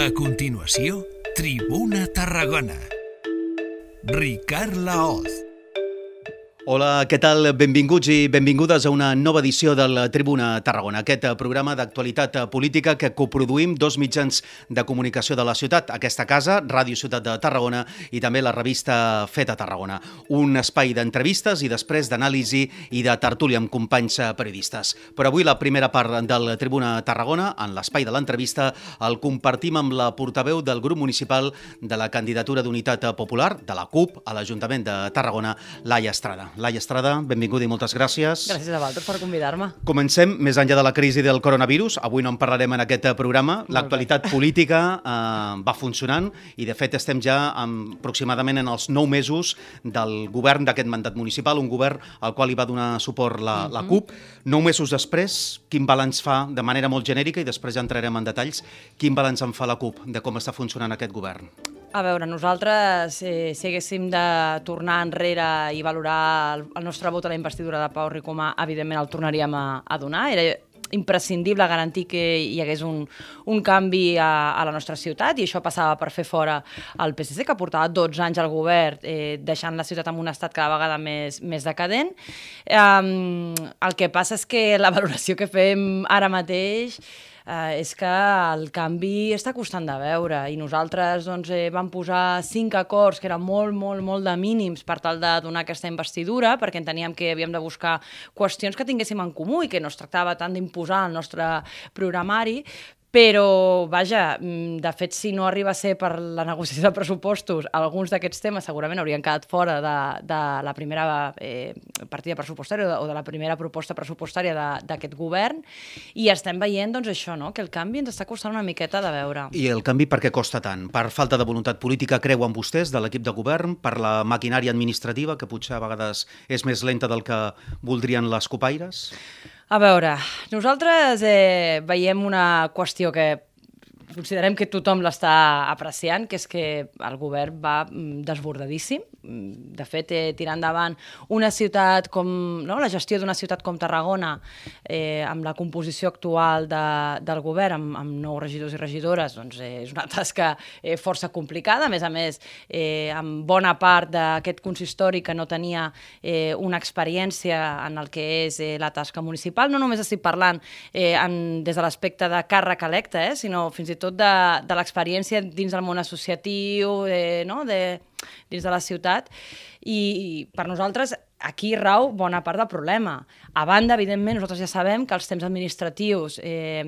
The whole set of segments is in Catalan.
A continuació, Tribuna Tarragona. Ricard Laoz. Hola, què tal? Benvinguts i benvingudes a una nova edició del Tribuna Tarragona, aquest programa d'actualitat política que coproduïm dos mitjans de comunicació de la ciutat, aquesta casa, Ràdio Ciutat de Tarragona i també la revista Feta Tarragona. Un espai d'entrevistes i després d'anàlisi i de tertúlia amb companys periodistes. Però avui la primera part del Tribuna Tarragona, en l'espai de l'entrevista, el compartim amb la portaveu del grup municipal de la candidatura d'Unitat Popular, de la CUP, a l'Ajuntament de Tarragona, Laia Estrada. Laia Estrada, benvinguda i moltes gràcies. Gràcies a vosaltres per convidar-me. Comencem, més enllà de la crisi del coronavirus, avui no en parlarem en aquest programa, l'actualitat política eh, va funcionant i de fet estem ja en, aproximadament en els nou mesos del govern d'aquest mandat municipal, un govern al qual hi va donar suport la, la CUP. Nou mesos després, quin balanç fa de manera molt genèrica i després ja entrarem en detalls, quin balanç en fa la CUP de com està funcionant aquest govern? A veure, nosaltres, eh, si haguéssim de tornar enrere i valorar el, el nostre vot a la investidura de Pau Ricomà, evidentment el tornaríem a, a donar. Era imprescindible garantir que hi hagués un, un canvi a, a la nostra ciutat i això passava per fer fora el PSC, que portava 12 anys al govern eh, deixant la ciutat en un estat cada vegada més, més decadent. Um, el que passa és que la valoració que fem ara mateix eh, és que el canvi està costant de veure i nosaltres doncs, eh, vam posar cinc acords que eren molt, molt, molt de mínims per tal de donar aquesta investidura perquè enteníem que havíem de buscar qüestions que tinguéssim en comú i que no es tractava tant d'imposar el nostre programari, però, vaja, mm, de fet, si no arriba a ser per la negociació de pressupostos, alguns d'aquests temes segurament haurien quedat fora de, de la primera eh, partida pressupostària o de la primera proposta pressupostària d'aquest govern, i estem veient, doncs, això, no?, que el canvi ens està costant una miqueta de veure. I el canvi per què costa tant? Per falta de voluntat política creuen vostès de l'equip de govern? Per la maquinària administrativa, que potser a vegades és més lenta del que voldrien les copaires? A veure, nosaltres eh, veiem una qüestió que considerem que tothom l'està apreciant, que és que el govern va mm, desbordadíssim. Mm, de fet, eh, tirar endavant una ciutat com... No? la gestió d'una ciutat com Tarragona, eh, amb la composició actual de, del govern, amb, amb nou regidors i regidores, doncs eh, és una tasca eh, força complicada. A més a més, eh, amb bona part d'aquest consistori que no tenia eh, una experiència en el que és eh, la tasca municipal. No només estic parlant eh, en, des de l'aspecte de càrrec electe, eh, sinó fins i tot de, de l'experiència dins del món associatiu, eh, no? de, dins de la ciutat, i, i per nosaltres aquí rau bona part del problema. A banda, evidentment, nosaltres ja sabem que els temps administratius eh,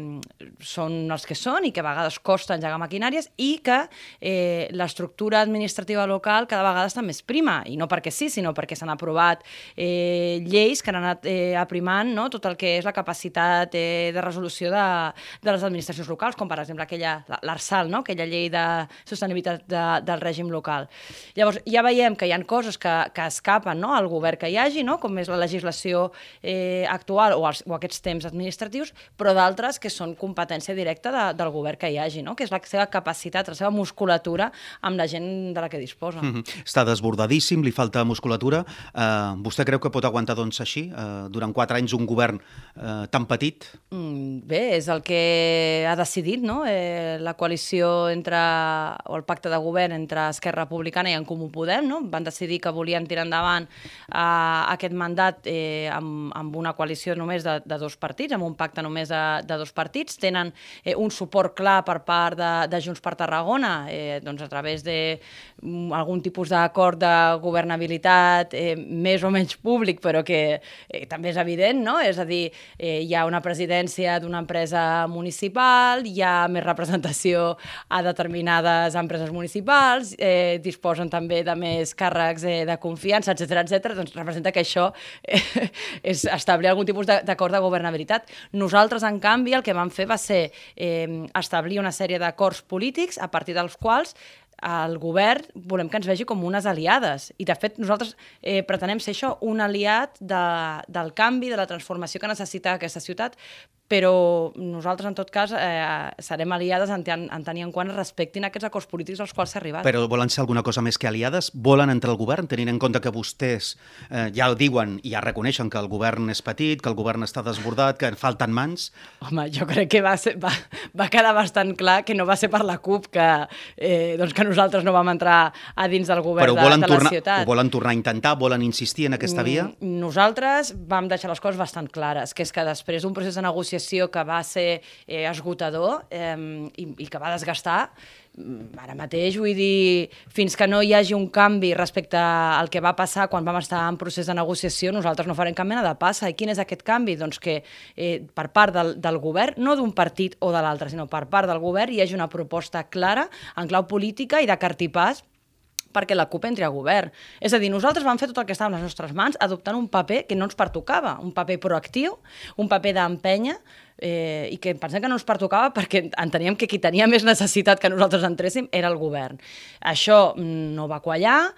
són els que són i que a vegades costa engegar maquinàries i que eh, l'estructura administrativa local cada vegada està més prima, i no perquè sí, sinó perquè s'han aprovat eh, lleis que han anat eh, aprimant no? tot el que és la capacitat eh, de resolució de, de les administracions locals, com per exemple aquella, l'ARSAL, no? aquella llei de sostenibilitat de, del règim local. Llavors, ja veiem que hi han coses que, que escapen no? al govern que hi hagi, no? com és la legislació eh, actual o, els, o aquests temps administratius, però d'altres que són competència directa de, del govern que hi hagi, no? que és la seva capacitat, la seva musculatura amb la gent de la que disposa. Mm -hmm. Està desbordadíssim, li falta musculatura. Uh, vostè creu que pot aguantar doncs així, uh, durant quatre anys, un govern uh, tan petit? Mm, bé, és el que ha decidit no? eh, la coalició entre, o el pacte de govern entre Esquerra Republicana i en Comú Podem. No? Van decidir que volien tirar endavant eh, aquest mandat eh, amb, amb una coalició només de, de dos partits, amb un pacte només de, de dos partits, tenen eh, un suport clar per part de, de Junts per Tarragona, eh, doncs a través d'algun mm, tipus d'acord de governabilitat eh, més o menys públic, però que eh, també és evident, no? És a dir, eh, hi ha una presidència d'una empresa municipal, hi ha més representació a determinades empreses municipals, eh, disposen també de més càrrecs eh, de confiança, etc etc. doncs representa que això és establir algun tipus d'acord de, de governabilitat. Nosaltres, en canvi, el que vam fer va ser eh, establir una sèrie d'acords polítics a partir dels quals el govern volem que ens vegi com unes aliades. I, de fet, nosaltres eh, pretenem ser això, un aliat de, del canvi, de la transformació que necessita aquesta ciutat, però nosaltres, en tot cas, eh, serem aliades en, en tenir en quant respectin aquests acords polítics als quals s'ha arribat. Però volen ser alguna cosa més que aliades? Volen entrar al govern, tenint en compte que vostès eh, ja ho diuen i ja reconeixen que el govern és petit, que el govern està desbordat, que en falten mans? Home, jo crec que va, ser, va, va quedar bastant clar que no va ser per la CUP que, eh, doncs que nosaltres no vam entrar a dins del govern de, de la tornar, ciutat. Però volen tornar a intentar? Volen insistir en aquesta via? Mm, nosaltres vam deixar les coses bastant clares, que és que després d'un procés de negociació que va ser eh, esgotador eh, i, i que va desgastar, ara mateix, vull dir, fins que no hi hagi un canvi respecte al que va passar quan vam estar en procés de negociació, nosaltres no farem cap mena de passa. I quin és aquest canvi? Doncs que eh, per part del, del govern, no d'un partit o de l'altre, sinó per part del govern, hi hagi una proposta clara, en clau política i de cartipàs, perquè la CUP entri a govern. És a dir, nosaltres vam fer tot el que estava a les nostres mans adoptant un paper que no ens pertocava, un paper proactiu, un paper d'empenya, eh, i que pensem que no ens pertocava perquè enteníem que qui tenia més necessitat que nosaltres entréssim era el govern. Això mm, no va quallar,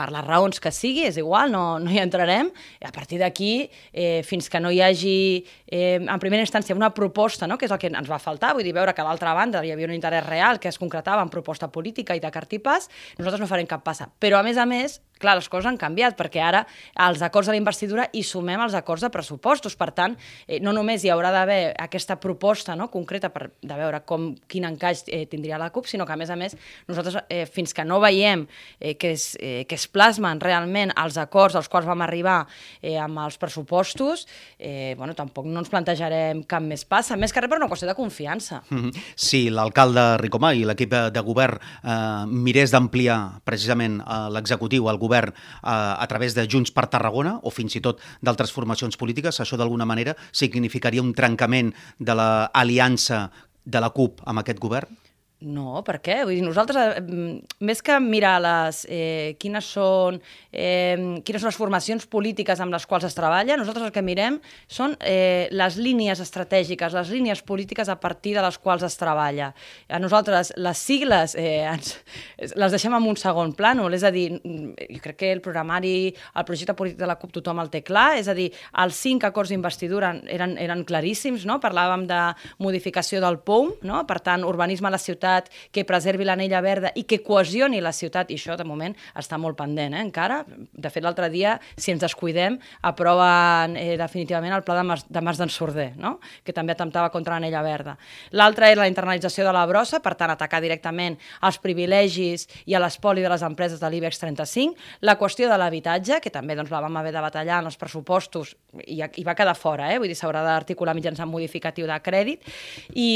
per les raons que sigui, és igual, no, no hi entrarem. I a partir d'aquí, eh, fins que no hi hagi, eh, en primera instància, una proposta, no?, que és el que ens va faltar, vull dir, veure que a l'altra banda hi havia un interès real que es concretava en proposta política i de cartipàs, nosaltres no farem cap passa. Però, a més a més, clar, les coses han canviat, perquè ara als acords de la investidura hi sumem els acords de pressupostos. Per tant, eh, no només hi haurà d'haver aquesta proposta no, concreta per, de veure com, quin encaix eh, tindria la CUP, sinó que, a més a més, nosaltres, eh, fins que no veiem eh, que, es, eh, que es plasmen realment els acords als quals vam arribar eh, amb els pressupostos, eh, bueno, tampoc no ens plantejarem cap més passa, més que res per una qüestió de confiança. Mm -hmm. Si l'alcalde Ricomà i l'equip de govern eh, mirés d'ampliar precisament eh, l'executiu, el govern, govern a, a través de Junts per Tarragona o fins i tot d'altres formacions polítiques, això d'alguna manera significaria un trencament de l'aliança de la CUP amb aquest govern? No, per què? Vull dir, nosaltres, eh, més que mirar les, eh, quines, són, eh, quines són les formacions polítiques amb les quals es treballa, nosaltres el que mirem són eh, les línies estratègiques, les línies polítiques a partir de les quals es treballa. A nosaltres les sigles eh, ens, les deixem en un segon plànol, és a dir, jo crec que el programari, el projecte polític de la CUP tothom el té clar, és a dir, els cinc acords d'investidura eren, eren claríssims, no? parlàvem de modificació del POUM, no? per tant, urbanisme a la ciutat ciutat, que preservi l'anella verda i que cohesioni la ciutat, i això de moment està molt pendent eh, encara. De fet, l'altre dia, si ens descuidem, aproven eh, definitivament el pla de Mas, de Mas d'en Sorder, no? que també atemptava contra l'anella verda. L'altre és la internalització de la brossa, per tant, atacar directament els privilegis i a l'espoli de les empreses de l'IBEX 35, la qüestió de l'habitatge, que també doncs, la vam haver de batallar en els pressupostos i, i va quedar fora, eh? vull dir, s'haurà d'articular mitjançant modificatiu de crèdit, i,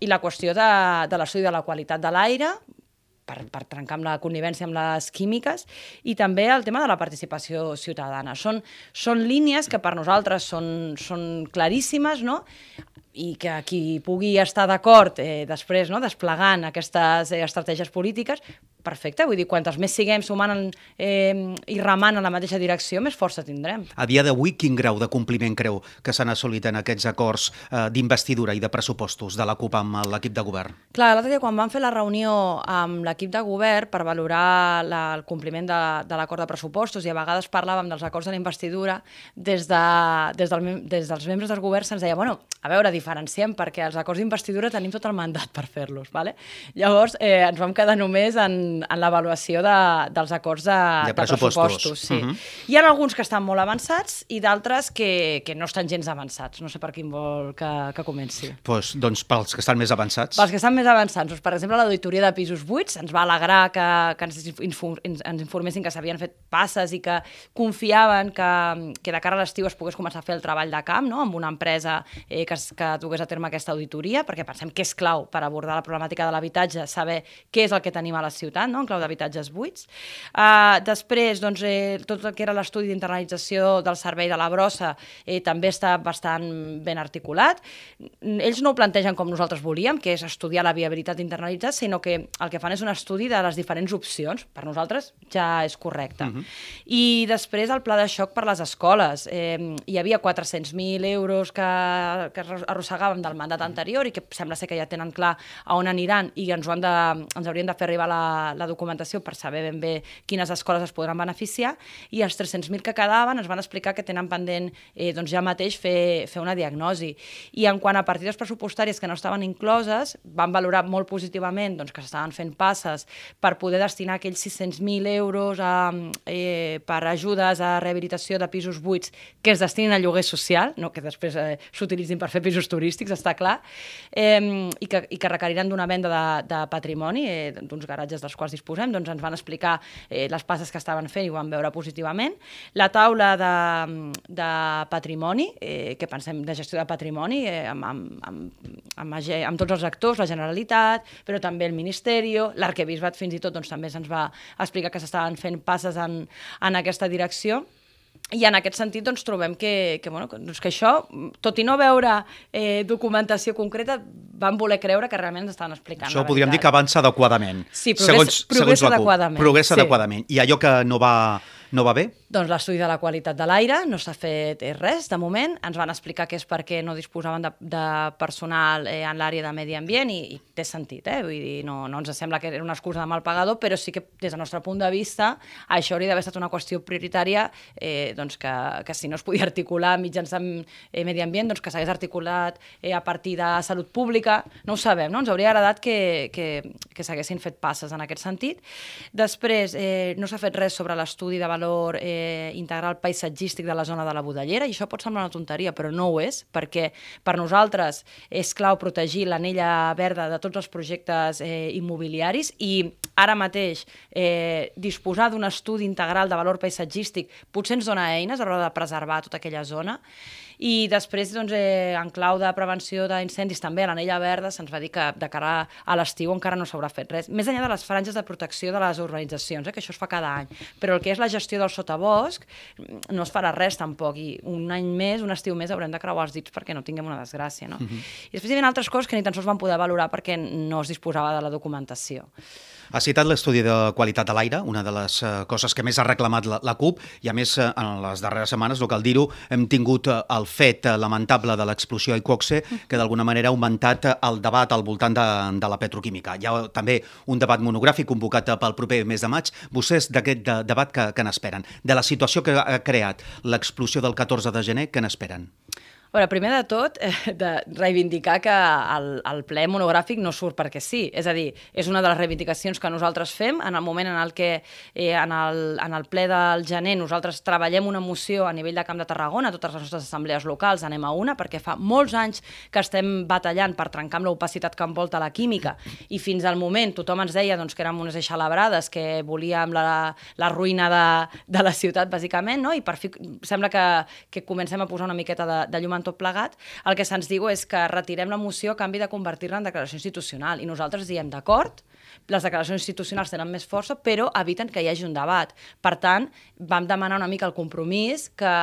i la qüestió de, de l'estudi de la qualitat de l'aire, per, per trencar amb la connivència amb les químiques, i també el tema de la participació ciutadana. Són, són línies que per nosaltres són, són claríssimes, no? i que qui pugui estar d'acord eh, després no, desplegant aquestes eh, estratègies polítiques perfecte, vull dir, quantes més siguem sumant en, eh, i remant en la mateixa direcció, més força tindrem. A dia d'avui, quin grau de compliment creu que s'han assolit en aquests acords eh, d'investidura i de pressupostos de la CUP amb l'equip de govern? Clar, l'altre dia quan vam fer la reunió amb l'equip de govern per valorar la, el compliment de, de l'acord de pressupostos i a vegades parlàvem dels acords de la investidura, des, de, des, del, des dels membres del govern se'ns deia, bueno, a veure, diferenciem, perquè els acords d'investidura tenim tot el mandat per fer-los, ¿vale? Llavors eh, ens vam quedar només en, en, l'avaluació de, dels acords de, de pressupostos. De pressupostos sí. uh -huh. Hi ha alguns que estan molt avançats i d'altres que, que no estan gens avançats. No sé per quin vol que, que comenci. Pues, doncs pels que estan més avançats. Pels que estan més avançats. Doncs, per exemple, l'auditoria de pisos buits ens va alegrar que, que ens, ens informessin que s'havien fet passes i que confiaven que, que de cara a l'estiu es pogués començar a fer el treball de camp no? amb una empresa eh, que, que dugués a terme aquesta auditoria, perquè pensem que és clau per abordar la problemàtica de l'habitatge, saber què és el que tenim a la ciutat important, no? en clau d'habitatges buits. Uh, després, doncs, eh, tot el que era l'estudi d'internalització del servei de la brossa eh, també està bastant ben articulat. Ells no ho plantegen com nosaltres volíem, que és estudiar la viabilitat internalitzat, sinó que el que fan és un estudi de les diferents opcions. Per nosaltres ja és correcte. Uh mhm. -huh. I després el pla de xoc per les escoles. Eh, hi havia 400.000 euros que, que arrossegàvem del mandat anterior i que sembla ser que ja tenen clar a on aniran i ens, ho han de, ens haurien de fer arribar la, la documentació per saber ben bé quines escoles es podran beneficiar i els 300.000 que quedaven ens van explicar que tenen pendent eh, doncs ja mateix fer, fer una diagnosi. I en quant a partides pressupostàries que no estaven incloses, van valorar molt positivament doncs, que s'estaven fent passes per poder destinar aquells 600.000 euros a, eh, per ajudes a rehabilitació de pisos buits que es destinin a lloguer social, no que després eh, s'utilitzin per fer pisos turístics, està clar, eh, i, que, i que requeriran d'una venda de, de patrimoni, eh, d'uns garatges dels quals disposem, doncs ens van explicar eh, les passes que estaven fent i ho van veure positivament. La taula de, de patrimoni, eh, que pensem de gestió de patrimoni, eh, amb, amb, amb, amb, amb tots els actors, la Generalitat, però també el Ministeri, l'arquebisbat fins i tot doncs, també se'ns va explicar que s'estaven fent passes en, en aquesta direcció i en aquest sentit doncs, trobem que, que, bueno, doncs que això, tot i no veure eh, documentació concreta, van voler creure que realment ens estaven explicant. Això podríem dir que avança adequadament. Sí, progressa, segons, progressa segons adequadament. Progressa sí. adequadament. I allò que no va no va bé? Doncs l'estudi de la qualitat de l'aire, no s'ha fet res de moment. Ens van explicar que és perquè no disposaven de, de personal eh, en l'àrea de medi ambient i, i té sentit, eh? Vull dir, no, no ens sembla que era una excusa de mal pagador, però sí que des del nostre punt de vista això hauria d'haver estat una qüestió prioritària eh, doncs que, que si no es podia articular mitjançant eh, medi ambient, doncs que s'hagués articulat eh, a partir de salut pública, no ho sabem, no? Ens hauria agradat que, que, que s'haguessin fet passes en aquest sentit. Després, eh, no s'ha fet res sobre l'estudi de valor eh, integral paisatgístic de la zona de la Budellera, i això pot semblar una tonteria, però no ho és, perquè per nosaltres és clau protegir l'anella verda de tots els projectes eh, immobiliaris i ara mateix eh, disposar d'un estudi integral de valor paisatgístic potser ens dona eines a l'hora de preservar tota aquella zona i després, doncs, eh, en clau de prevenció d'incendis també a l'anella verda se'ns va dir que de cara a l'estiu encara no s'haurà fet res. Més enllà de les franges de protecció de les urbanitzacions, eh, que això es fa cada any, però el que és la gestió del sotabosc no es farà res tampoc i un any més, un estiu més haurem de creuar els dits perquè no tinguem una desgràcia. No? Uh mhm. -huh. I després hi havia altres coses que ni tan sols van poder valorar perquè no es disposava de la documentació. Ha citat l'estudi de qualitat de l'aire, una de les uh, coses que més ha reclamat la, la CUP, i a més, uh, en les darreres setmanes, no cal dir-ho, hem tingut uh, el fet lamentable de l'explosió a Icoxe, que d'alguna manera ha augmentat el debat al voltant de, de la petroquímica. Hi ha també un debat monogràfic convocat pel proper mes de maig. Vostès d'aquest de, debat que, que n'esperen? De la situació que ha creat l'explosió del 14 de gener, què n'esperen? Veure, primer de tot, eh, de reivindicar que el, el ple monogràfic no surt perquè sí. És a dir, és una de les reivindicacions que nosaltres fem en el moment en el que eh, en, el, en el ple del gener nosaltres treballem una moció a nivell de Camp de Tarragona, totes les nostres assemblees locals anem a una, perquè fa molts anys que estem batallant per trencar amb l'opacitat que envolta la química i fins al moment tothom ens deia doncs, que érem unes eixalabrades, que volíem la, la ruïna de, de la ciutat, bàsicament, no? i per fi sembla que, que comencem a posar una miqueta de, de llum en tot plegat, el que se'ns diu és que retirem la moció a canvi de convertir-la en declaració institucional. I nosaltres diem, d'acord, les declaracions institucionals tenen més força, però eviten que hi hagi un debat. Per tant, vam demanar una mica el compromís que,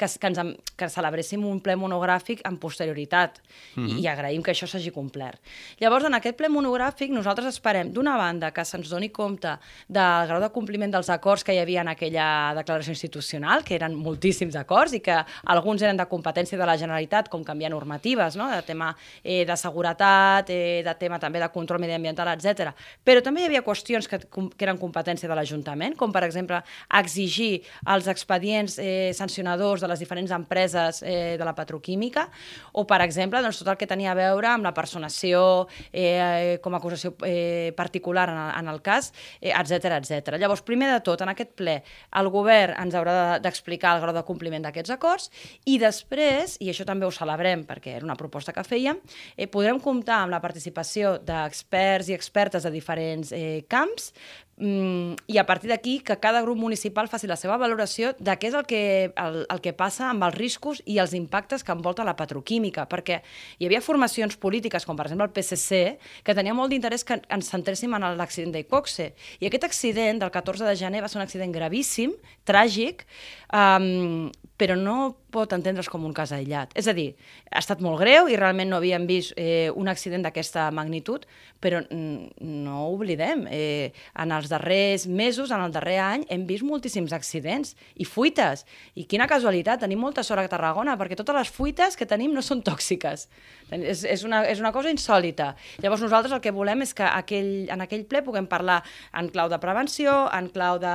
que, que, ens, que celebréssim un ple monogràfic en posterioritat mm -hmm. i, i agraïm que això s'hagi complert. Llavors, en aquest ple monogràfic, nosaltres esperem, d'una banda, que se'ns doni compte del grau de compliment dels acords que hi havia en aquella declaració institucional, que eren moltíssims acords i que alguns eren de competència de la Generalitat, com canviar normatives, no? de tema eh, de seguretat, eh, de tema també de control mediambiental, etc però també hi havia qüestions que, que eren competència de l'Ajuntament, com per exemple exigir els expedients eh, sancionadors de les diferents empreses eh, de la petroquímica, o per exemple doncs, tot el que tenia a veure amb la personació eh, com a acusació eh, particular en en el cas, etc eh, etc. Llavors, primer de tot, en aquest ple, el govern ens haurà d'explicar el grau de compliment d'aquests acords i després, i això també ho celebrem perquè era una proposta que fèiem, eh, podrem comptar amb la participació d'experts i expertes de diferents eh, camps mm, i a partir d'aquí que cada grup municipal faci la seva valoració de què és el que, el, el que passa amb els riscos i els impactes que envolta la petroquímica, perquè hi havia formacions polítiques, com per exemple el PSC, que tenia molt d'interès que ens centréssim en l'accident d'Icoxe. I aquest accident del 14 de gener va ser un accident gravíssim, tràgic, um, però no pot entendre's com un cas aïllat. És a dir, ha estat molt greu i realment no havíem vist eh, un accident d'aquesta magnitud, però no oblidem, eh, en els els darrers mesos, en el darrer any, hem vist moltíssims accidents i fuites. I quina casualitat, tenim molta sort a Tarragona, perquè totes les fuites que tenim no són tòxiques. És, és, una, és una cosa insòlita. Llavors nosaltres el que volem és que aquell, en aquell ple puguem parlar en clau de prevenció, en clau de,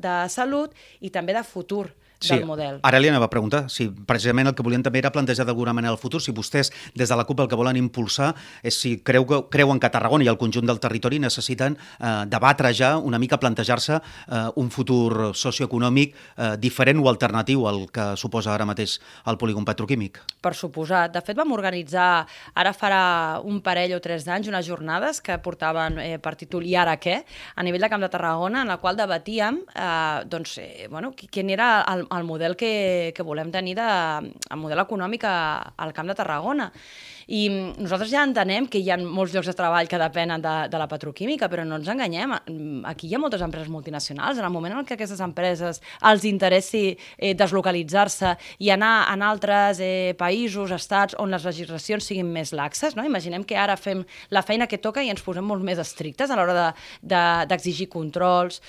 de salut i també de futur sí, del model. Ara li anava a preguntar si precisament el que volien també era plantejar d'alguna manera el futur, si vostès des de la CUP el que volen impulsar és si creu que, creuen que Tarragona i el conjunt del territori necessiten eh, debatre ja una mica, plantejar-se eh, un futur socioeconòmic eh, diferent o alternatiu al que suposa ara mateix el polígon petroquímic. Per suposat. De fet, vam organitzar ara farà un parell o tres d'anys unes jornades que portaven eh, per títol I ara què? a nivell de Camp de Tarragona, en la qual debatíem eh, doncs, eh, bueno, quin era el, el model que, que volem tenir de, el model econòmic al Camp de Tarragona. I nosaltres ja entenem que hi ha molts llocs de treball que depenen de, de la petroquímica, però no ens enganyem. Aquí hi ha moltes empreses multinacionals. En el moment en què aquestes empreses els interessi eh, deslocalitzar-se i anar en altres eh, països, estats, on les legislacions siguin més laxes, no? imaginem que ara fem la feina que toca i ens posem molt més estrictes a l'hora d'exigir de, de, controls,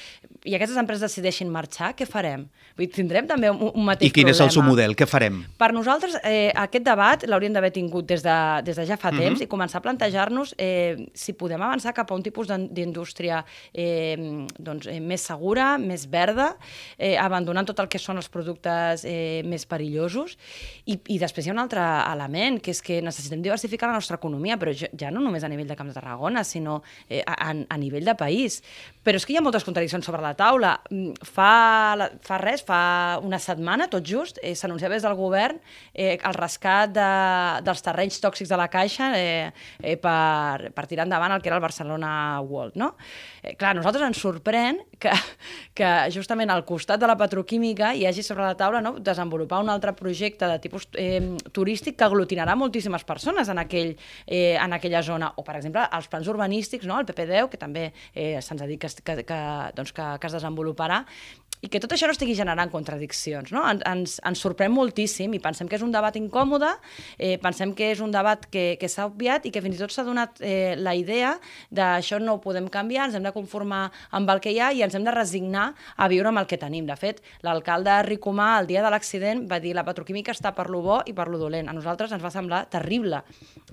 i aquestes empreses decideixin marxar, què farem? Vull dir, tindrem també un, un mateix problema. I quin problema. és el seu model? Què farem? Per nosaltres, eh, aquest debat l'hauríem d'haver tingut des de, des de ja fa uh mhm. -huh. temps i començar a plantejar-nos eh, si podem avançar cap a un tipus d'indústria eh, doncs, eh, més segura, més verda, eh, abandonant tot el que són els productes eh, més perillosos. I, I després hi ha un altre element, que és que necessitem diversificar la nostra economia, però ja, ja no només a nivell de Camp de Tarragona, sinó eh, a, a nivell de país. Però és que hi ha moltes contradiccions sobre la taula. Mm, fa, fa res, fa una setmana, tot just, eh, s'anunciava des del govern eh, el rescat de, dels terrenys tòxics de la Caixa eh, eh, per, per tirar endavant el que era el Barcelona World. No? Eh, clar, a nosaltres ens sorprèn que, que justament al costat de la petroquímica hi hagi sobre la taula no, desenvolupar un altre projecte de tipus eh, turístic que aglutinarà moltíssimes persones en, aquell, eh, en aquella zona. O, per exemple, els plans urbanístics, no, el PP10, que també eh, se'ns ha dit que, que, que, doncs que, que es desenvoluparà, i que tot això no estigui generant contradiccions. No? En, ens, ens sorprèn moltíssim i pensem que és un debat incòmode, eh, pensem que és un debat que, que s'ha obviat i que fins i tot s'ha donat eh, la idea d'això no ho podem canviar, ens hem de conformar amb el que hi ha i ens hem de resignar a viure amb el que tenim. De fet, l'alcalde Ricomà, el dia de l'accident, va dir la petroquímica està per lo bo i per lo dolent. A nosaltres ens va semblar terrible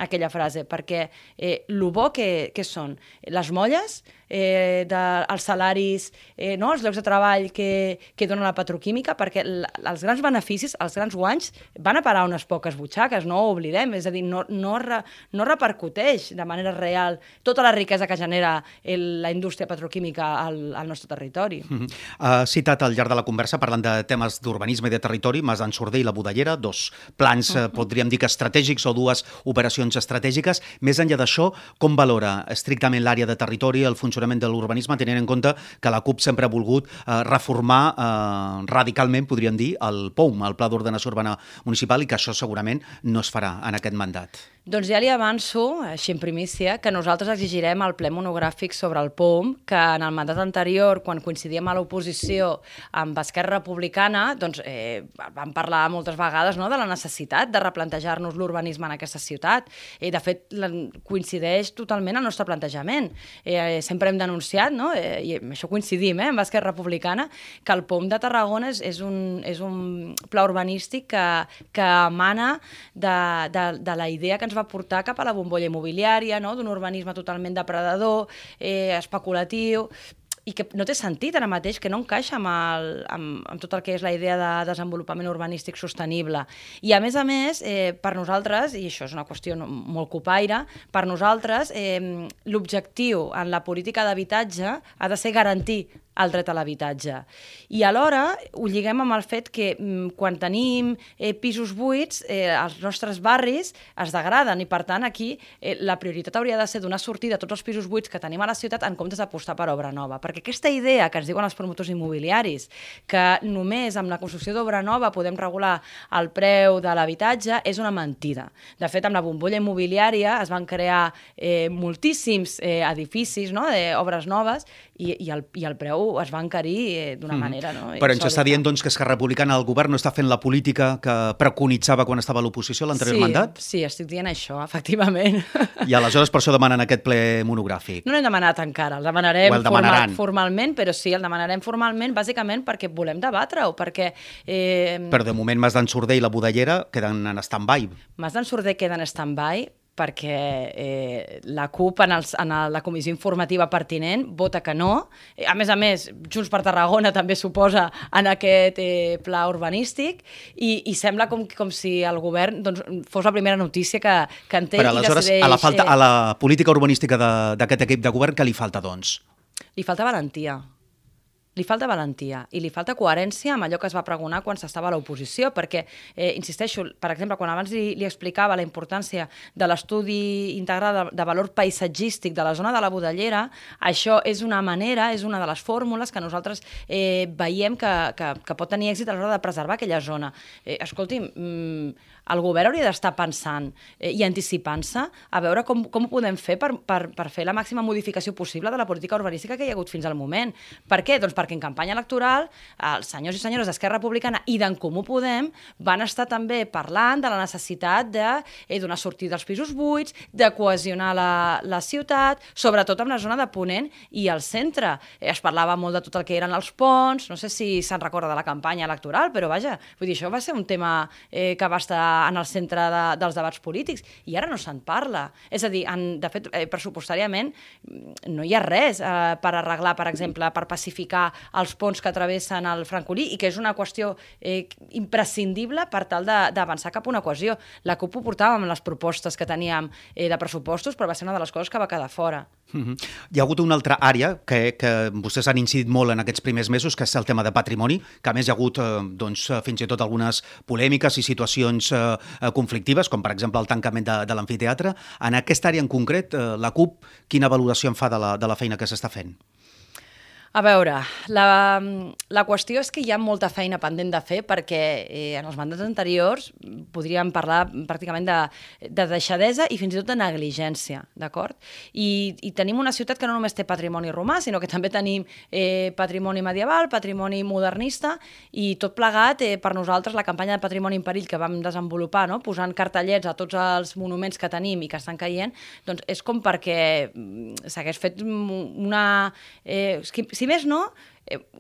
aquella frase, perquè eh, lo bo que, que són les molles, eh, de, els salaris, eh, no? els llocs de treball que, que dona la petroquímica, perquè els grans beneficis, els grans guanys, van a parar unes poques butxaques, no ho oblidem, és a dir, no, no, re, no repercuteix de manera real tota la riquesa que genera el, la indústria petroquímica al, al nostre territori. Mm -hmm. Ha citat al llarg de la conversa, parlant de temes d'urbanisme i de territori, Mas d'en Sorder i la Budellera, dos plans, uh -huh. podríem dir que estratègics o dues operacions estratègiques. Més enllà d'això, com valora estrictament l'àrea de territori, el funcionament de l'urbanisme, tenint en compte que la CUP sempre ha volgut eh, reformar eh, radicalment, podríem dir, el POUM, el Pla d'Ordenació Urbana Municipal, i que això segurament no es farà en aquest mandat. Doncs ja li avanço, així en primícia, que nosaltres exigirem el ple monogràfic sobre el POUM, que en el mandat anterior, quan coincidíem a l'oposició amb Esquerra Republicana, doncs eh, vam parlar moltes vegades no, de la necessitat de replantejar-nos l'urbanisme en aquesta ciutat. Eh, de fet, coincideix totalment el nostre plantejament. Eh, sempre hem denunciat, no, eh, i això coincidim eh, amb Esquerra Republicana, que el POUM de Tarragona és, és, un, és un pla urbanístic que, que emana de, de, de la idea que ens ens va portar cap a la bombolla immobiliària, no? d'un urbanisme totalment depredador, eh, especulatiu, i que no té sentit ara mateix, que no encaixa amb, el, amb, amb tot el que és la idea de desenvolupament urbanístic sostenible. I a més a més, eh, per nosaltres, i això és una qüestió molt copaire, per nosaltres eh, l'objectiu en la política d'habitatge ha de ser garantir el dret a l'habitatge. I alhora ho lliguem amb el fet que mm, quan tenim eh, pisos buits, eh, els nostres barris es degraden i, per tant, aquí eh, la prioritat hauria de ser donar sortida a tots els pisos buits que tenim a la ciutat en comptes d'apostar per obra nova. Aquesta idea que ens diuen els promotors immobiliaris, que només amb la construcció d'obra nova podem regular el preu de l'habitatge, és una mentida. De fet, amb la bombolla immobiliària es van crear eh, moltíssims eh, edificis, no?, d'obres noves, i, i, el, i el preu es va encarir eh, d'una mm. manera. No? Però ens està dient doncs, que Esquerra Republicana, el govern, no està fent la política que preconitzava quan estava a l'oposició l'anterior sí, mandat? Sí, estic dient això, efectivament. I aleshores per això demanen aquest ple monogràfic. No l'hem demanat encara, el demanarem el formal, formalment, però sí, el demanarem formalment, bàsicament perquè volem debatre-ho, perquè... Eh... Però de moment Mas d'en Sorder i la Budellera queden en stand-by. Mas d'en Sorder queda en stand-by, perquè eh, la CUP en, els, en la comissió informativa pertinent vota que no. Eh, a més a més, Junts per Tarragona també suposa en aquest eh, pla urbanístic i, i sembla com, com si el govern doncs, fos la primera notícia que, que en té Però aleshores, decideix... A la, falta, eh... a la política urbanística d'aquest equip de govern, què li falta, doncs? Li falta valentia li falta valentia i li falta coherència amb allò que es va pregonar quan s'estava a l'oposició, perquè, eh, insisteixo, per exemple, quan abans li, li explicava la importància de l'estudi integral de, de valor paisatgístic de la zona de la Budellera, això és una manera, és una de les fórmules que nosaltres eh, veiem que, que, que pot tenir èxit a l'hora de preservar aquella zona. Eh, escolti'm, mm, el govern hauria d'estar pensant eh, i anticipant-se a veure com, com ho podem fer per, per, per fer la màxima modificació possible de la política urbanística que hi ha hagut fins al moment. Per què? Doncs perquè en campanya electoral els senyors i senyores d'Esquerra Republicana i d'en Comú Podem van estar també parlant de la necessitat de eh, donar sortida als pisos buits, de cohesionar la, la ciutat, sobretot amb la zona de Ponent i el centre. Eh, es parlava molt de tot el que eren els ponts, no sé si se'n recorda de la campanya electoral, però vaja, vull dir, això va ser un tema eh, que va estar en el centre de, dels debats polítics i ara no se'n parla. És a dir, en, de fet, eh, pressupostàriament mm, no hi ha res eh, per arreglar, per exemple, per pacificar els ponts que travessen el Francolí i que és una qüestió eh, imprescindible per tal d'avançar cap a una cohesió. La CUP ho portàvem amb les propostes que teníem eh, de pressupostos, però va ser una de les coses que va quedar fora. Mm -hmm. Hi ha hagut una altra àrea que, que vostès han incidit molt en aquests primers mesos, que és el tema de patrimoni, que a més hi ha hagut eh, doncs, fins i tot algunes polèmiques i situacions eh, conflictives, com per exemple el tancament de, de l'amfiteatre. En aquesta àrea en concret, eh, la CUP, quina valoració en fa de la, de la feina que s'està fent? A veure, la, la qüestió és que hi ha molta feina pendent de fer perquè eh, en els mandats anteriors podríem parlar pràcticament de, de deixadesa i fins i tot de negligència, d'acord? I, I tenim una ciutat que no només té patrimoni romà, sinó que també tenim eh, patrimoni medieval, patrimoni modernista i tot plegat, eh, per nosaltres, la campanya de Patrimoni en Perill que vam desenvolupar, no? posant cartellets a tots els monuments que tenim i que estan caient, doncs és com perquè mm, s'hagués fet una... Eh, si més no,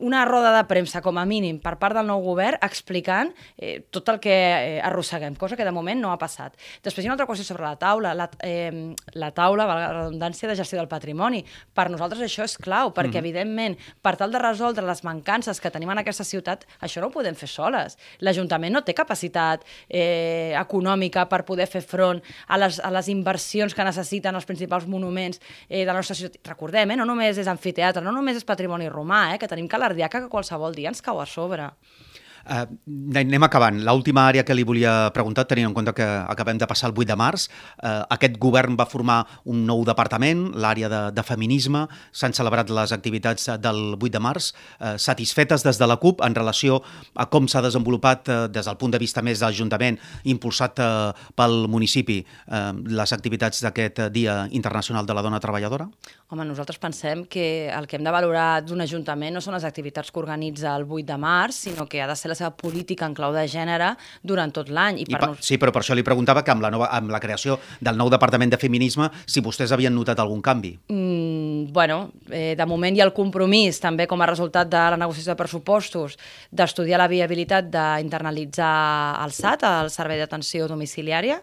una roda de premsa, com a mínim, per part del nou govern, explicant eh, tot el que eh, arrosseguem, cosa que de moment no ha passat. Després hi ha una altra qüestió sobre la taula, la, eh, la taula, la redundància de gestió del patrimoni. Per nosaltres això és clau, perquè, mm -hmm. evidentment, per tal de resoldre les mancances que tenim en aquesta ciutat, això no ho podem fer soles. L'Ajuntament no té capacitat eh, econòmica per poder fer front a les, a les inversions que necessiten els principals monuments eh, de la nostra ciutat. Recordem, eh, no només és amfiteatre, no només és patrimoni romà, eh, que tenim calardiaca que qualsevol dia ens cau a sobre. Uh, anem acabant. L'última àrea que li volia preguntar, tenint en compte que acabem de passar el 8 de març, uh, aquest govern va formar un nou departament, l'àrea de, de feminisme, s'han celebrat les activitats del 8 de març, uh, satisfetes des de la CUP en relació a com s'ha desenvolupat uh, des del punt de vista més de l'Ajuntament, impulsat uh, pel municipi, uh, les activitats d'aquest Dia Internacional de la Dona Treballadora? Home, nosaltres pensem que el que hem de valorar d'un ajuntament no són les activitats que organitza el 8 de març, sinó que ha de ser la seva política en clau de gènere durant tot l'any. I, I per nos... Sí, però per això li preguntava que amb la, nova, amb la creació del nou Departament de Feminisme, si vostès havien notat algun canvi. Mm, bueno, eh, de moment hi ha el compromís, també com a resultat de la negociació de pressupostos, d'estudiar la viabilitat d'internalitzar el SAT, el Servei d'Atenció Domiciliària.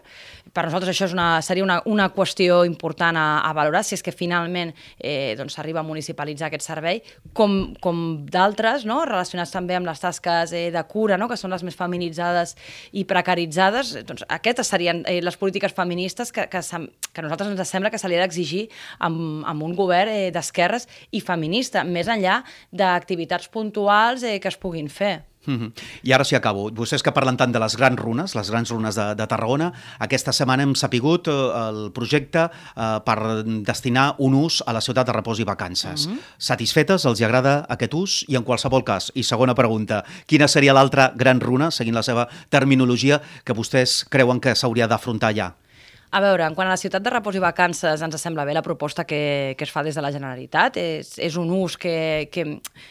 Per nosaltres això és una, seria una, una qüestió important a, a valorar, si és que finalment eh, doncs s'arriba a municipalitzar aquest servei, com, com d'altres, no? relacionats també amb les tasques eh, de cura, no? que són les més feminitzades i precaritzades, doncs aquestes serien eh, les polítiques feministes que, que, que a nosaltres ens sembla que se li ha d'exigir amb, amb un govern eh, d'esquerres i feminista, més enllà d'activitats puntuals eh, que es puguin fer. Mm -hmm. I ara sí acabo. Vostès que parlen tant de les grans runes, les grans runes de, de Tarragona, aquesta setmana hem sapigut eh, el projecte eh, per destinar un ús a la ciutat de repòs i vacances. Mm -hmm. Satisfetes? Els hi agrada aquest ús? I en qualsevol cas, i segona pregunta, quina seria l'altra gran runa, seguint la seva terminologia, que vostès creuen que s'hauria d'afrontar ja? A veure, en quant a la ciutat de repòs i vacances, ens sembla bé la proposta que, que es fa des de la Generalitat. És, és un ús que, que,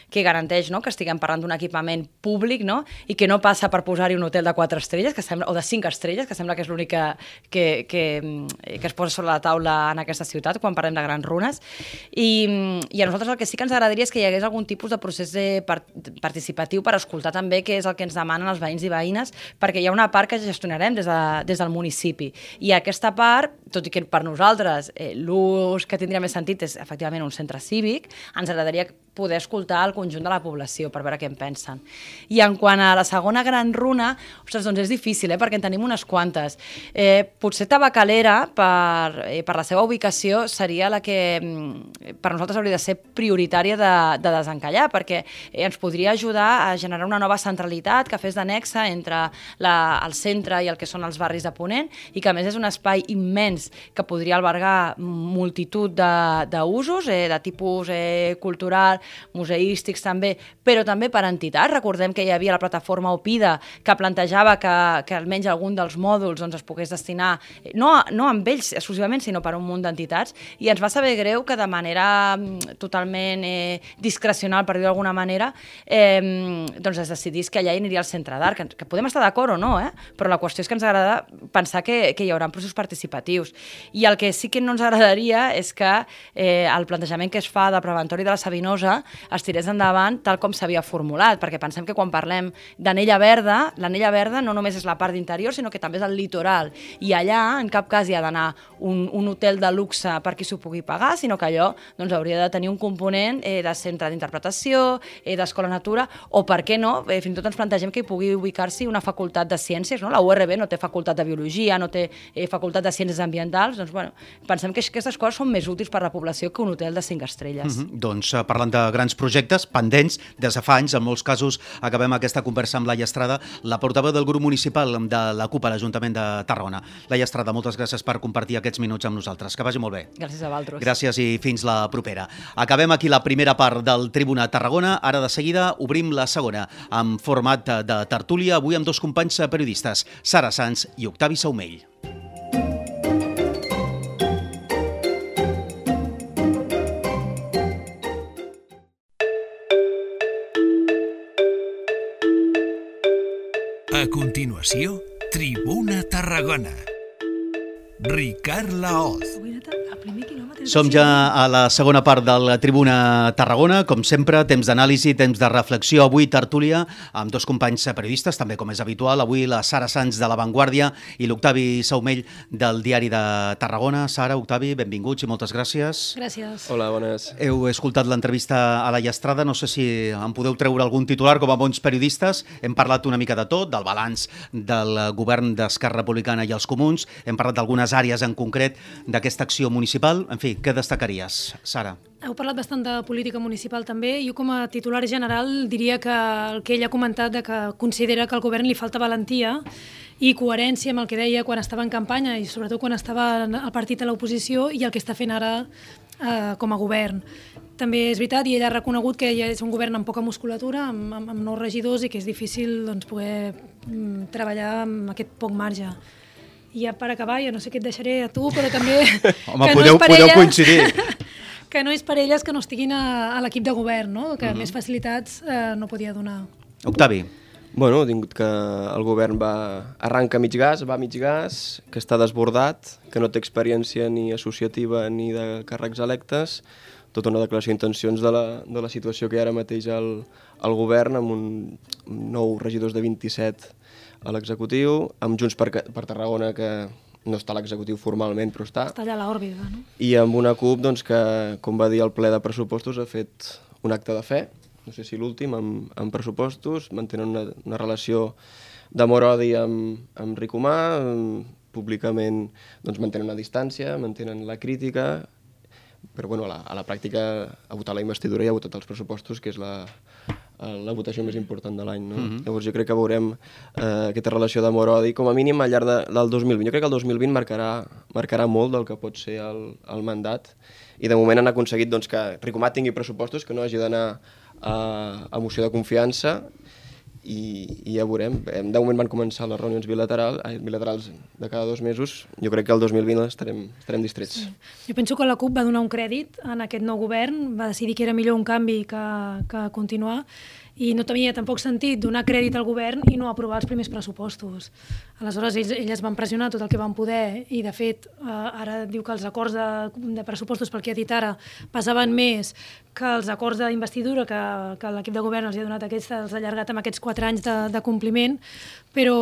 que garanteix no? que estiguem parlant d'un equipament públic no? i que no passa per posar-hi un hotel de 4 estrelles que sembla, o de 5 estrelles, que sembla que és l'únic que, que, que, que es posa sobre la taula en aquesta ciutat quan parlem de grans runes. I, I a nosaltres el que sí que ens agradaria és que hi hagués algun tipus de procés de part, participatiu per escoltar també què és el que ens demanen els veïns i veïnes, perquè hi ha una part que gestionarem des, de, des del municipi. I aquesta part, tot i que per nosaltres eh, l'ús que tindria més sentit és efectivament un centre cívic, ens agradaria poder escoltar el conjunt de la població per veure què en pensen. I en quant a la segona gran runa, ostres, doncs és difícil, eh, perquè en tenim unes quantes. Eh, potser Tabacalera, per, eh, per la seva ubicació, seria la que mm, per nosaltres hauria de ser prioritària de, de desencallar, perquè eh, ens podria ajudar a generar una nova centralitat que fes d'anexa entre la, el centre i el que són els barris de Ponent, i que a més és un espai immens que podria albergar multitud d'usos, eh, de tipus eh, cultural, museístics també, però també per entitats. Recordem que hi havia la plataforma Opida que plantejava que, que almenys algun dels mòduls doncs, es pogués destinar, eh, no, no amb ells exclusivament, sinó per un munt d'entitats, i ens va saber greu que de manera mm, totalment eh, discrecional, per dir d'alguna manera, eh, doncs es decidís que allà hi aniria el centre d'art, que, que podem estar d'acord o no, eh? però la qüestió és que ens agrada pensar que, que hi haurà processos participatius. I el que sí que no ens agradaria és que eh, el plantejament que es fa de preventori de la Sabinosa es tirés endavant tal com s'havia formulat, perquè pensem que quan parlem d'anella verda, l'anella verda no només és la part d'interior, sinó que també és el litoral. I allà, en cap cas, hi ha d'anar un, un hotel de luxe per qui s'ho pugui pagar, sinó que allò doncs, hauria de tenir un component eh, de centre d'interpretació, eh, d'escola natura, o per què no, eh, fins i tot ens plantegem que hi pugui ubicar-s'hi una facultat de ciències, no? la URB no té facultat de biologia, no té eh, facultat de ciències ambientals, doncs bueno, pensem que aquestes coses són més útils per a la població que un hotel de 5 estrelles. Mm -hmm. Doncs uh, parlant de grans projectes pendents des de fa anys, en molts casos acabem aquesta conversa amb la Estrada, la portaveu del grup municipal de la CUP a l'Ajuntament de Tarragona. La Estrada, moltes gràcies per compartir aquests minuts amb nosaltres. Que vagi molt bé. Gràcies a vosaltres. Gràcies i fins la propera. Acabem aquí la primera part del Tribuna Tarragona. Ara de seguida obrim la segona, amb format de tertúlia, avui amb dos companys periodistes, Sara Sanz i Octavi Saumell. Tribuna Tarragona. Ricard Laoz. Som ja a la segona part de la Tribuna Tarragona, com sempre, temps d'anàlisi, temps de reflexió. Avui tertúlia amb dos companys periodistes, també com és habitual. Avui la Sara Sanz de La Vanguardia i l'Octavi Saumell del Diari de Tarragona. Sara, Octavi, benvinguts i moltes gràcies. Gràcies. Hola, bones. Heu escoltat l'entrevista a la Llastrada, no sé si em podeu treure algun titular com a bons periodistes. Hem parlat una mica de tot, del balanç del govern d'Esquerra Republicana i els comuns, hem parlat d'algunes àrees en concret d'aquesta acció municipal. En fi, què destacaries, Sara? Heu parlat bastant de política municipal també. Jo com a titular general diria que el que ell ha comentat de que considera que al govern li falta valentia i coherència amb el que deia quan estava en campanya i sobretot quan estava al partit a l'oposició i el que està fent ara eh, com a govern. També és veritat, i ell ha reconegut que ja és un govern amb poca musculatura, amb, amb, amb nous regidors i que és difícil doncs, poder mm, treballar amb aquest poc marge. I ja per acabar, jo no sé què et deixaré a tu, però també... Home, que podeu, no podeu ella, coincidir. que no és per elles que no estiguin a, a l'equip de govern, no? que uh mhm. -huh. més facilitats eh, no podia donar. Octavi. Bueno, he tingut que el govern va arranca mig gas, va mig gas, que està desbordat, que no té experiència ni associativa ni de càrrecs electes, tota una declaració d'intencions de, la, de la situació que hi ha ara mateix al, al govern amb un, nou regidors de 27 a l'executiu, amb Junts per, per Tarragona, que no està a l'executiu formalment, però està. Està allà a l'òrbita, no? I amb una CUP, doncs, que, com va dir el ple de pressupostos, ha fet un acte de fe, no sé si l'últim, amb, amb pressupostos, mantenen una, una relació d'amor-odi amb, amb Ricomà, públicament doncs, mantenen una distància, mantenen la crítica, però bueno, a, la, a la pràctica ha votat la investidura i ha votat els pressupostos, que és la, la votació més important de l'any. No? Mm -hmm. Llavors jo crec que veurem eh, aquesta relació d'amor-odi com a mínim al llarg de, del 2020. Jo crec que el 2020 marcarà, marcarà molt del que pot ser el, el mandat i de moment han aconseguit doncs, que Ricomat tingui pressupostos, que no hagi d'anar a, a moció de confiança i, i ja veurem. De moment van començar les reunions bilaterals, ai, bilaterals de cada dos mesos. Jo crec que el 2020 estarem, estarem distrets. Sí. Jo penso que la CUP va donar un crèdit en aquest nou govern, va decidir que era millor un canvi que, que continuar, i no tenia tampoc sentit donar crèdit al govern i no aprovar els primers pressupostos. Aleshores, ells, elles van pressionar tot el que van poder i, de fet, eh, ara diu que els acords de, de pressupostos, pel que ha dit ara, passaven més que els acords d'investidura que, que l'equip de govern els ha donat aquests, els ha allargat amb aquests quatre anys de, de compliment, però,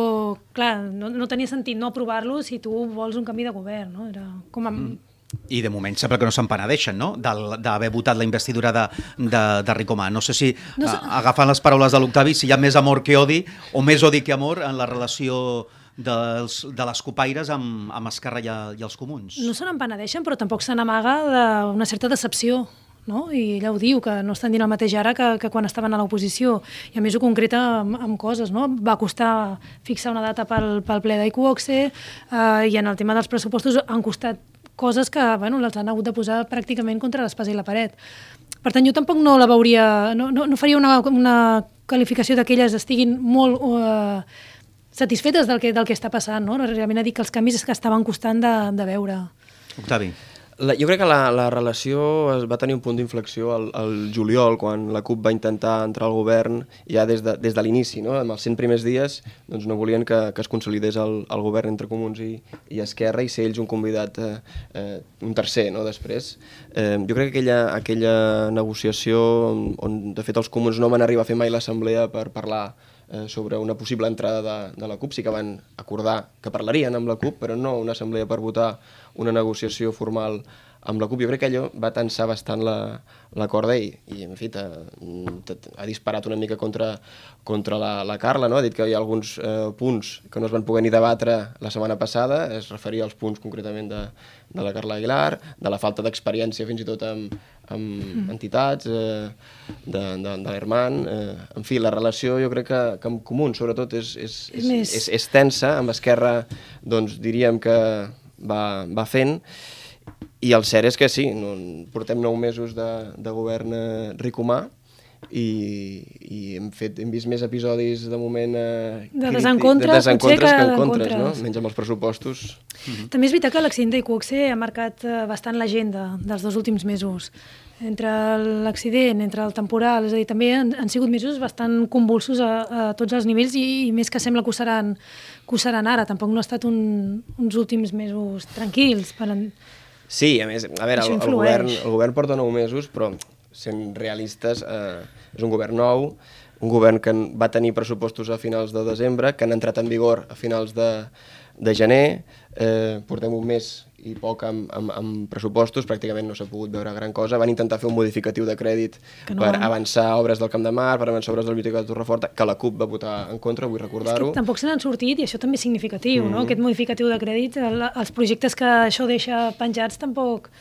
clar, no, no tenia sentit no aprovar-lo si tu vols un canvi de govern, no? Era com a, mm i de moment sembla que no se'n penedeixen, no?, d'haver votat la investidura de, de, de Ricomà. No sé si, no sé... agafant les paraules de l'Octavi, si hi ha més amor que odi, o més odi que amor en la relació dels, de les copaires amb, amb Esquerra i, i els comuns. No se n'empenedeixen, però tampoc se n'amaga d'una certa decepció no? i ella ho diu, que no estan dient el mateix ara que, que quan estaven a l'oposició, i a més ho concreta amb, amb coses, no? va costar fixar una data pel, pel ple d'Iquoxe, eh, i en el tema dels pressupostos han costat coses que bueno, les han hagut de posar pràcticament contra l'espasa i la paret. Per tant, jo tampoc no la veuria, no, no, no faria una, una qualificació d'aquelles estiguin molt uh, satisfetes del que, del que està passant, no? Realment ha dit que els canvis és que estaven costant de, de veure. Octavi. La, jo crec que la, la relació es va tenir un punt d'inflexió al, al juliol, quan la CUP va intentar entrar al govern ja des de, des de l'inici. No? En els 100 primers dies doncs no volien que, que es consolidés el, el govern entre Comuns i, i Esquerra i ser ells un convidat, eh, eh, un tercer, no? després. Eh, jo crec que aquella, aquella negociació on, on, de fet, els Comuns no van arribar a fer mai l'assemblea per parlar eh, sobre una possible entrada de, de la CUP. Sí que van acordar que parlarien amb la CUP, però no una assemblea per votar una negociació formal amb la CUP. Jo crec que allò va tensar bastant la, la corda i, i en fi, ha disparat una mica contra, contra la, la Carla, no? ha dit que hi ha alguns eh, punts que no es van poder ni debatre la setmana passada, es referia als punts concretament de, de la Carla Aguilar, de la falta d'experiència fins i tot amb, amb mm. entitats, eh, de, de, de l'Herman, eh, en fi, la relació jo crec que, que amb Comuns sobretot és, és, és, és, és tensa, amb Esquerra doncs diríem que va, va fent i el cert és que sí, no, portem nou mesos de, de govern eh, ricomà i, i hem, fet, hem vist més episodis de moment eh, de desencontres, de desencontres que, que encontres, no? menys amb els pressupostos. Mm -hmm. També és veritat que l'accident d'Iquoxe ha marcat eh, bastant l'agenda dels dos últims mesos entre l'accident, entre el temporal, és a dir, també han, han sigut mesos bastant convulsos a, a tots els nivells i, i més que sembla que ho seran, que ho seran ara. Tampoc no ha estat un, uns últims mesos tranquils. Per en... Sí, a més, a veure, el, el, govern, el govern porta nou mesos, però sent realistes, eh, és un govern nou, un govern que va tenir pressupostos a finals de desembre, que han entrat en vigor a finals de, de gener, eh, portem un mes i poc amb, amb, amb pressupostos, pràcticament no s'ha pogut veure gran cosa. Van intentar fer un modificatiu de crèdit no. per avançar obres del Camp de Mar, per avançar obres del Biblioteca de Torreforta, que la CUP va votar en contra, vull recordar-ho. Tampoc se n'han sortit i això també és significatiu, mm. no? Aquest modificatiu de crèdit, el, els projectes que això deixa penjats tampoc...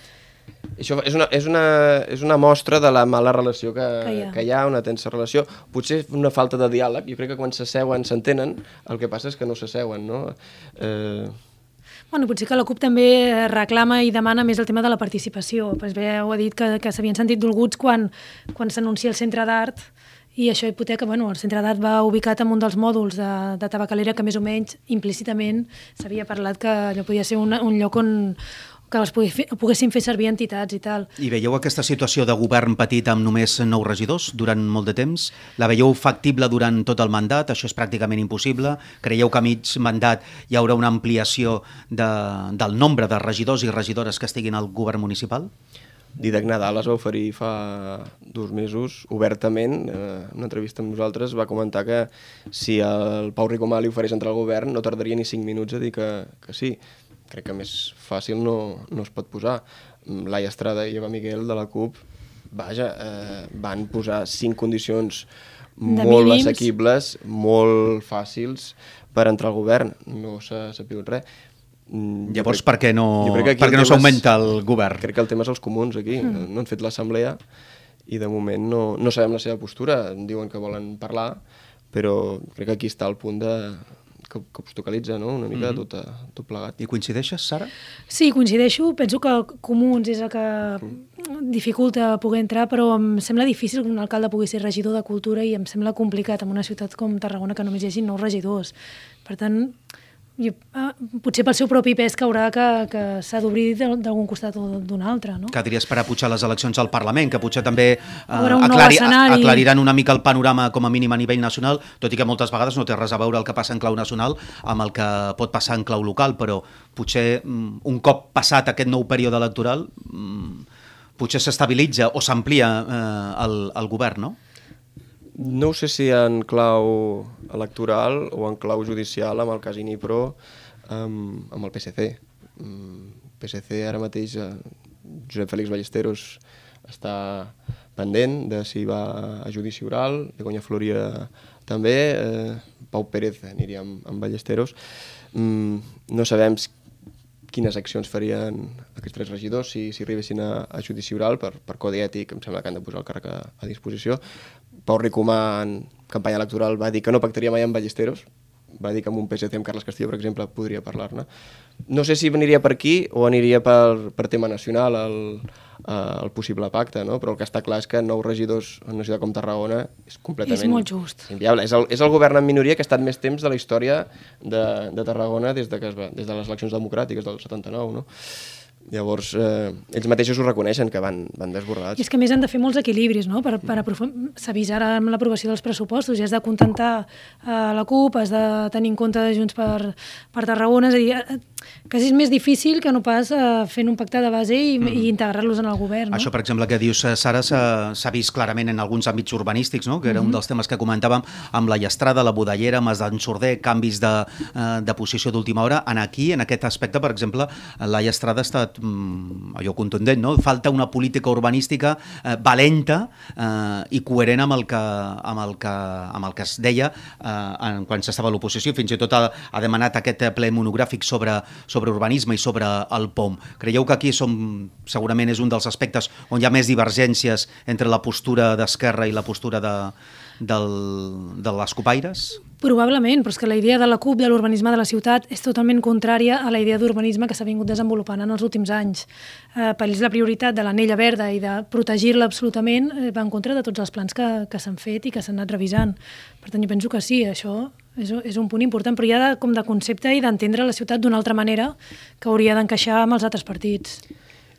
Això és una, és, una, és una mostra de la mala relació que, que, hi ha. que hi ha, una tensa relació. Potser una falta de diàleg. Jo crec que quan s'asseuen s'entenen, el que passa és que no s'asseuen, no? Eh, Bueno, potser que la CUP també reclama i demana més el tema de la participació. Pues bé, ho ha dit que, que s'havien sentit dolguts quan, quan s'anuncia el centre d'art i això hipoteca, bueno, el centre d'art va ubicat en un dels mòduls de, de tabacalera que més o menys implícitament s'havia parlat que allò podia ser un, un lloc on, que les poguessin fer servir entitats i tal. I veieu aquesta situació de govern petit amb només nou regidors durant molt de temps? La veieu factible durant tot el mandat? Això és pràcticament impossible? Creieu que a mig mandat hi haurà una ampliació de, del nombre de regidors i regidores que estiguin al govern municipal? Didac Nadal es va oferir fa dos mesos, obertament, eh, en una entrevista amb nosaltres, va comentar que si el Pau Ricomà li ofereix entrar al govern no tardaria ni cinc minuts a dir que, que sí crec que més fàcil no, no es pot posar. Laia Estrada i Eva Miguel de la CUP, vaja, eh, van posar cinc condicions de molt mínims. assequibles, molt fàcils per entrar al govern. No s'ha sabut res. Mm, Llavors, crec, per què no, per què no s'augmenta el govern? Crec que el tema és els comuns aquí. Mm. No han fet l'assemblea i de moment no, no sabem la seva postura. Diuen que volen parlar, però crec que aquí està el punt de, que, que obstaculitza no? una mica mm -hmm. tot, tot plegat. I coincideixes, Sara? Sí, coincideixo. Penso que Comuns és el que dificulta poder entrar, però em sembla difícil que un alcalde pugui ser regidor de cultura i em sembla complicat en una ciutat com Tarragona que només hi hagi nou regidors. Per tant, jo, eh, potser pel seu propi pes que haurà que, que s'ha d'obrir d'algun costat o d'un altre, no? Que diries per a pujar les eleccions al Parlament, que potser també eh, un aclari, aclariran una mica el panorama com a mínim a nivell nacional, tot i que moltes vegades no té res a veure el que passa en clau nacional amb el que pot passar en clau local, però potser mm, un cop passat aquest nou període electoral mm, potser s'estabilitza o s'amplia eh, el, el govern, no? No ho sé si en clau electoral o en clau judicial amb el cas Inipro amb, amb el PSC. Mm, PSC ara mateix, eh, Josep Félix Ballesteros està pendent de si va a judici oral, Begoña Floria també, eh, Pau Pérez aniria amb, amb Ballesteros. Mm, no sabem quines accions farien aquests tres regidors si, si arribessin a, a judici oral per, per codi ètic, em sembla que han de posar el càrrec a, a disposició. Pau Ricomà en campanya electoral va dir que no pactaria mai amb Ballesteros, va dir que amb un PSC amb Carles Castillo, per exemple, podria parlar-ne. No sé si aniria per aquí o aniria per, per tema nacional el, eh, el possible pacte, no? però el que està clar és que nou regidors en una ciutat com Tarragona és completament... És molt just. Inviable. És el, és el govern en minoria que ha estat més temps de la història de, de Tarragona des de, que es va, des de les eleccions democràtiques del 79, no? Llavors, eh, ells mateixos ho reconeixen, que van, van desbordats. I és que més han de fer molts equilibris, no? Per, per S'ha vist ara amb l'aprovació dels pressupostos i has de contentar eh, la CUP, has de tenir en compte Junts per, per Tarragona, és a dir, eh, quasi és més difícil que no pas eh, fent un pacte de base i, mm. i integrar-los en el govern, no? Això, per exemple, que dius, eh, Sara, s'ha vist clarament en alguns àmbits urbanístics, no? que era un dels temes que comentàvem amb la Llastrada, la Budellera, Mas d'en Sorder, canvis de, eh, de posició d'última hora. En aquí, en aquest aspecte, per exemple, la Llastrada ha estat mm, allò contundent, no? Falta una política urbanística eh, valenta eh, i coherent amb el que, amb el que, amb el que es deia eh, en, quan s'estava a l'oposició. Fins i tot ha, ha demanat aquest ple monogràfic sobre, sobre urbanisme i sobre el POM. Creieu que aquí som, segurament és un dels aspectes on hi ha més divergències entre la postura d'Esquerra i la postura de, del, de les copaires? Probablement, però és que la idea de la CUP de l'urbanisme de la ciutat és totalment contrària a la idea d'urbanisme que s'ha vingut desenvolupant en els últims anys. Eh, per ells la prioritat de l'anella verda i de protegir-la absolutament eh, va en contra de tots els plans que, que s'han fet i que s'han anat revisant. Per tant, jo penso que sí, això és, és un punt important, però hi ha de, com de concepte i d'entendre la ciutat d'una altra manera que hauria d'encaixar amb els altres partits.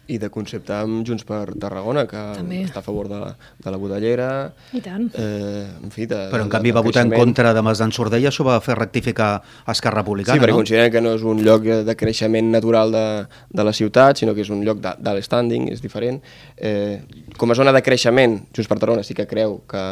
I de concepte amb Junts per Tarragona, que També. està a favor de la, de la Budellera. I tant. Eh, en fi, de, Però en canvi va votar en contra de Mas d'en Sorder i això va fer rectificar Esquerra Republicana, Sí, perquè no? consideren que no és un lloc de creixement natural de, de la ciutat, sinó que és un lloc de- d'alt standing, és diferent. Eh, com a zona de creixement, Junts per Tarragona sí que creu que,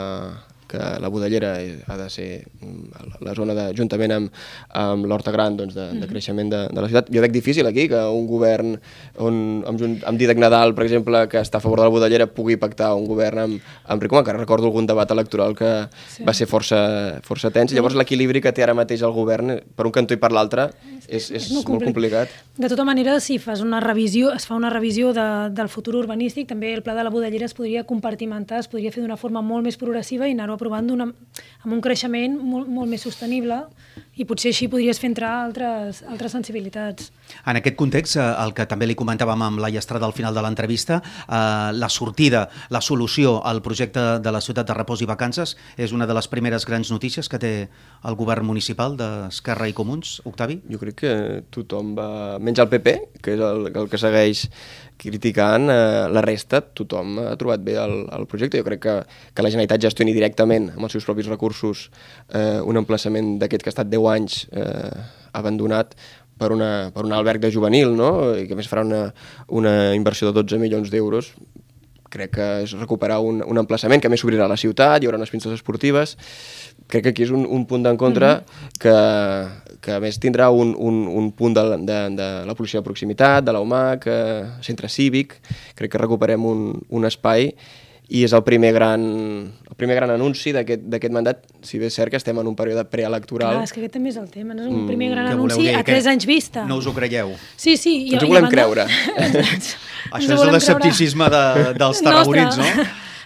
que la Budellera és- ha de ser mm, la- zona de, juntament amb, amb l'Horta Gran doncs, de, de creixement de, de la ciutat. Jo veig difícil aquí que un govern on, amb, amb Didac Nadal, per exemple, que està a favor de la Budellera, pugui pactar un govern amb, amb Ricomà, que recordo algun debat electoral que sí. va ser força, força tens. Llavors l'equilibri que té ara mateix el govern, per un cantó i per l'altre, és, és, molt, compli- complicat. De tota manera, si fas una revisió, es fa una revisió de, del futur urbanístic, també el pla de la Budellera es podria compartimentar, es podria fer d'una forma molt més progressiva i anar-ho aprovant d'una- amb un creixement molt, molt més sostenible i potser així podries fer entrar altres, altres sensibilitats. En aquest context, eh, el que també li comentàvem amb la Llastrada al final de l'entrevista, eh, la sortida, la solució al projecte de la ciutat de repòs i vacances és una de les primeres grans notícies que té el govern municipal d'Esquerra i Comuns, Octavi? Jo crec que tothom va... Menys el PP, que és el, el que segueix criticant, eh, la resta tothom ha trobat bé el, el projecte. Jo crec que, que la Generalitat gestioni directament amb els seus propis recursos eh, un emplaçament d'aquest que ha estat 10 anys eh, abandonat per, una, per un alberg de juvenil, no? i que més farà una, una inversió de 12 milions d'euros crec que és recuperar un, un emplaçament que més s'obrirà a la ciutat, hi haurà unes pistes esportives crec que aquí és un, un punt d'encontre mm -hmm. que, que a més tindrà un, un, un punt de, de, de la policia de proximitat, de l'UMAC, eh, centre cívic, crec que recuperem un, un espai i és el primer gran, el primer gran anunci d'aquest d'aquest mandat, si bé és cert que estem en un període preelectoral. Clar, és que aquest també és el tema, no és un primer gran anunci dir? a tres anys vista. No us ho creieu? Sí, sí. i- Ens ho i volem banda- creure. Això és volem l'escepticisme de, dels tarragonins, no?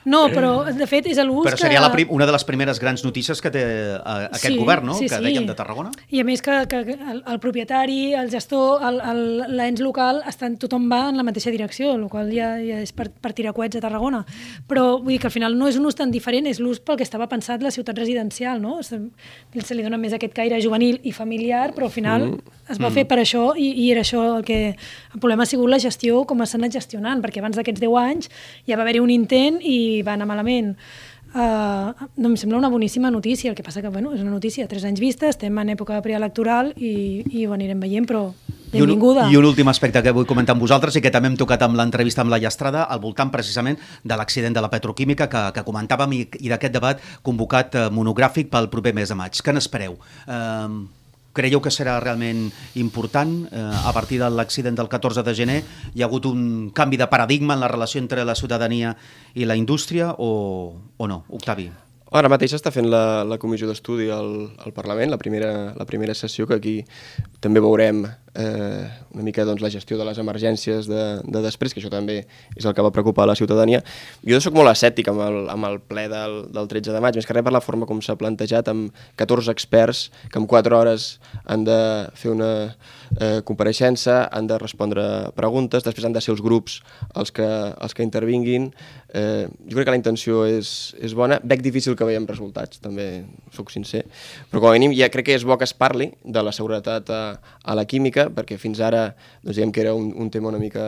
No, però de fet és l'ús Però seria la prim, una de les primeres grans notícies que té eh, aquest Sí, govern, no? sí, que sí. dèiem de Tarragona. I a més que, que que el, el propietari, el gestor, l'ens local, estan, tothom va en la mateixa direcció, el qual ja, ja és per, per tirar coets a Tarragona. Però vull dir que al final no és un ús tan diferent, és l'ús pel que estava pensat la ciutat residencial, no? Se, se li dona més aquest caire juvenil i familiar, però al final mm. Es va fer per això i, i era això el que... El problema ha sigut la gestió, com s'ha anat gestionant, perquè abans d'aquests 10 anys ja va haver-hi un intent i va anar malament. Uh, no, em sembla una boníssima notícia, el que passa que bueno, és una notícia, tres anys vista, estem en època preelectoral i, i ho anirem veient, però benvinguda. I un, I un últim aspecte que vull comentar amb vosaltres i que també hem tocat amb l'entrevista amb la Llastrada al voltant precisament de l'accident de la petroquímica que, que comentàvem i, i d'aquest debat convocat eh, monogràfic pel proper mes de maig. Què n'espereu? Eh, creieu que serà realment important? Eh, a partir de l'accident del 14 de gener hi ha hagut un canvi de paradigma en la relació entre la ciutadania i la indústria o, o no? Octavi. Ara mateix s'està fent la, la comissió d'estudi al, al Parlament, la primera, la primera sessió, que aquí també veurem eh, una mica doncs, la gestió de les emergències de, de després, que això també és el que va preocupar la ciutadania. Jo sóc molt escèptic amb el, amb el ple del, del 13 de maig, més que res per la forma com s'ha plantejat, amb 14 experts que en 4 hores han de fer una eh, compareixença, han de respondre preguntes, després han de ser els grups els que, els que intervinguin. Eh, jo crec que la intenció és, és bona. Veig difícil que veiem resultats, també sóc sincer, però com a mínim ja crec que és bo que es parli de la seguretat a, a la química, perquè fins ara doncs, diguem que era un, un tema una mica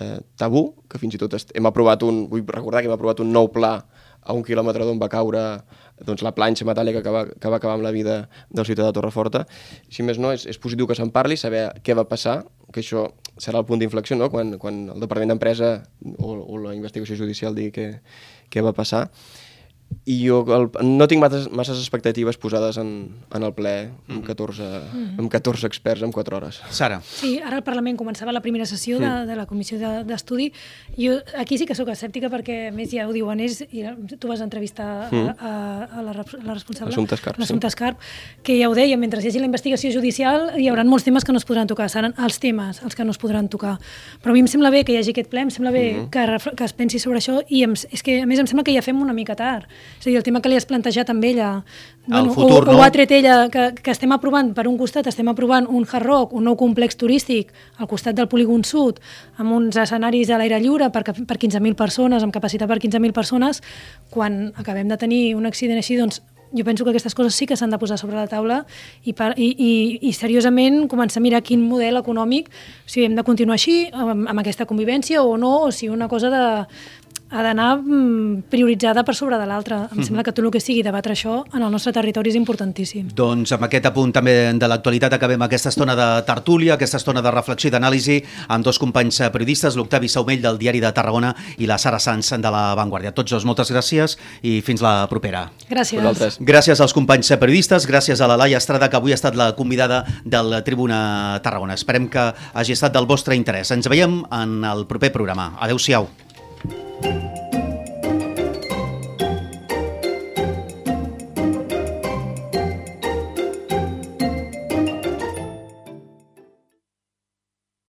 eh, tabú, que fins i tot hem aprovat un, vull recordar que hem aprovat un nou pla a un quilòmetre d'on va caure doncs, la planxa metàl·lica que va, que va acabar amb la vida del ciutadà de Torreforta. Si més no, és, és positiu que se'n parli, saber què va passar, que això serà el punt d'inflexió, no? quan, quan el Departament d'Empresa o, o la investigació judicial digui què, què va passar. I jo el, no tinc masses, masses expectatives posades en, en el ple amb 14, amb 14 experts en 4 hores. Sara. Sí, ara el Parlament començava la primera sessió de, de la comissió de- d'estudi. Jo aquí sí que sóc escèptica perquè, a més, ja ho diuen ells, i tu vas entrevistar a, a, a, la, la responsable. Assumpta Escarp, sí. L'Assumpta Escarp, que ja ho deia, mentre hi hagi la investigació judicial hi haurà molts temes que no es podran tocar, seran els temes els que no es podran tocar. Però a mi em sembla bé que hi hagi aquest ple, em sembla bé que, refle- que es pensi sobre això i em, és que, a més, em sembla que ja fem una mica tard. És a dir, el tema que li has plantejat amb ella, El futur, o, no? o ha tret ella que, que estem aprovant, per un costat estem aprovant un hard rock, un nou complex turístic al costat del polígon sud, amb uns escenaris a l'aire lliure per, per 15.000 persones, amb capacitat per 15.000 persones, quan acabem de tenir un accident així, doncs jo penso que aquestes coses sí que s'han de posar sobre la taula i, per, i, i, i seriosament començar a mirar quin model econòmic, si hem de continuar així, amb, amb aquesta convivència o no, o si una cosa de, ha d'anar mm, prioritzada per sobre de l'altra. Em sembla que tot el que sigui debatre això en el nostre territori és importantíssim. Doncs amb aquest apunt també de l'actualitat acabem aquesta estona de tertúlia, aquesta estona de reflexió i d'anàlisi amb dos companys periodistes, l'Octavi Saumell del Diari de Tarragona i la Sara Sanz de la Vanguardia. Tots dos, moltes gràcies i fins la propera. Gràcies. Vosaltres. Gràcies als companys periodistes, gràcies a la Laia Estrada, que avui ha estat la convidada del Tribuna Tarragona. Esperem que hagi estat del vostre interès. Ens veiem en el proper programa. Adéu-siau.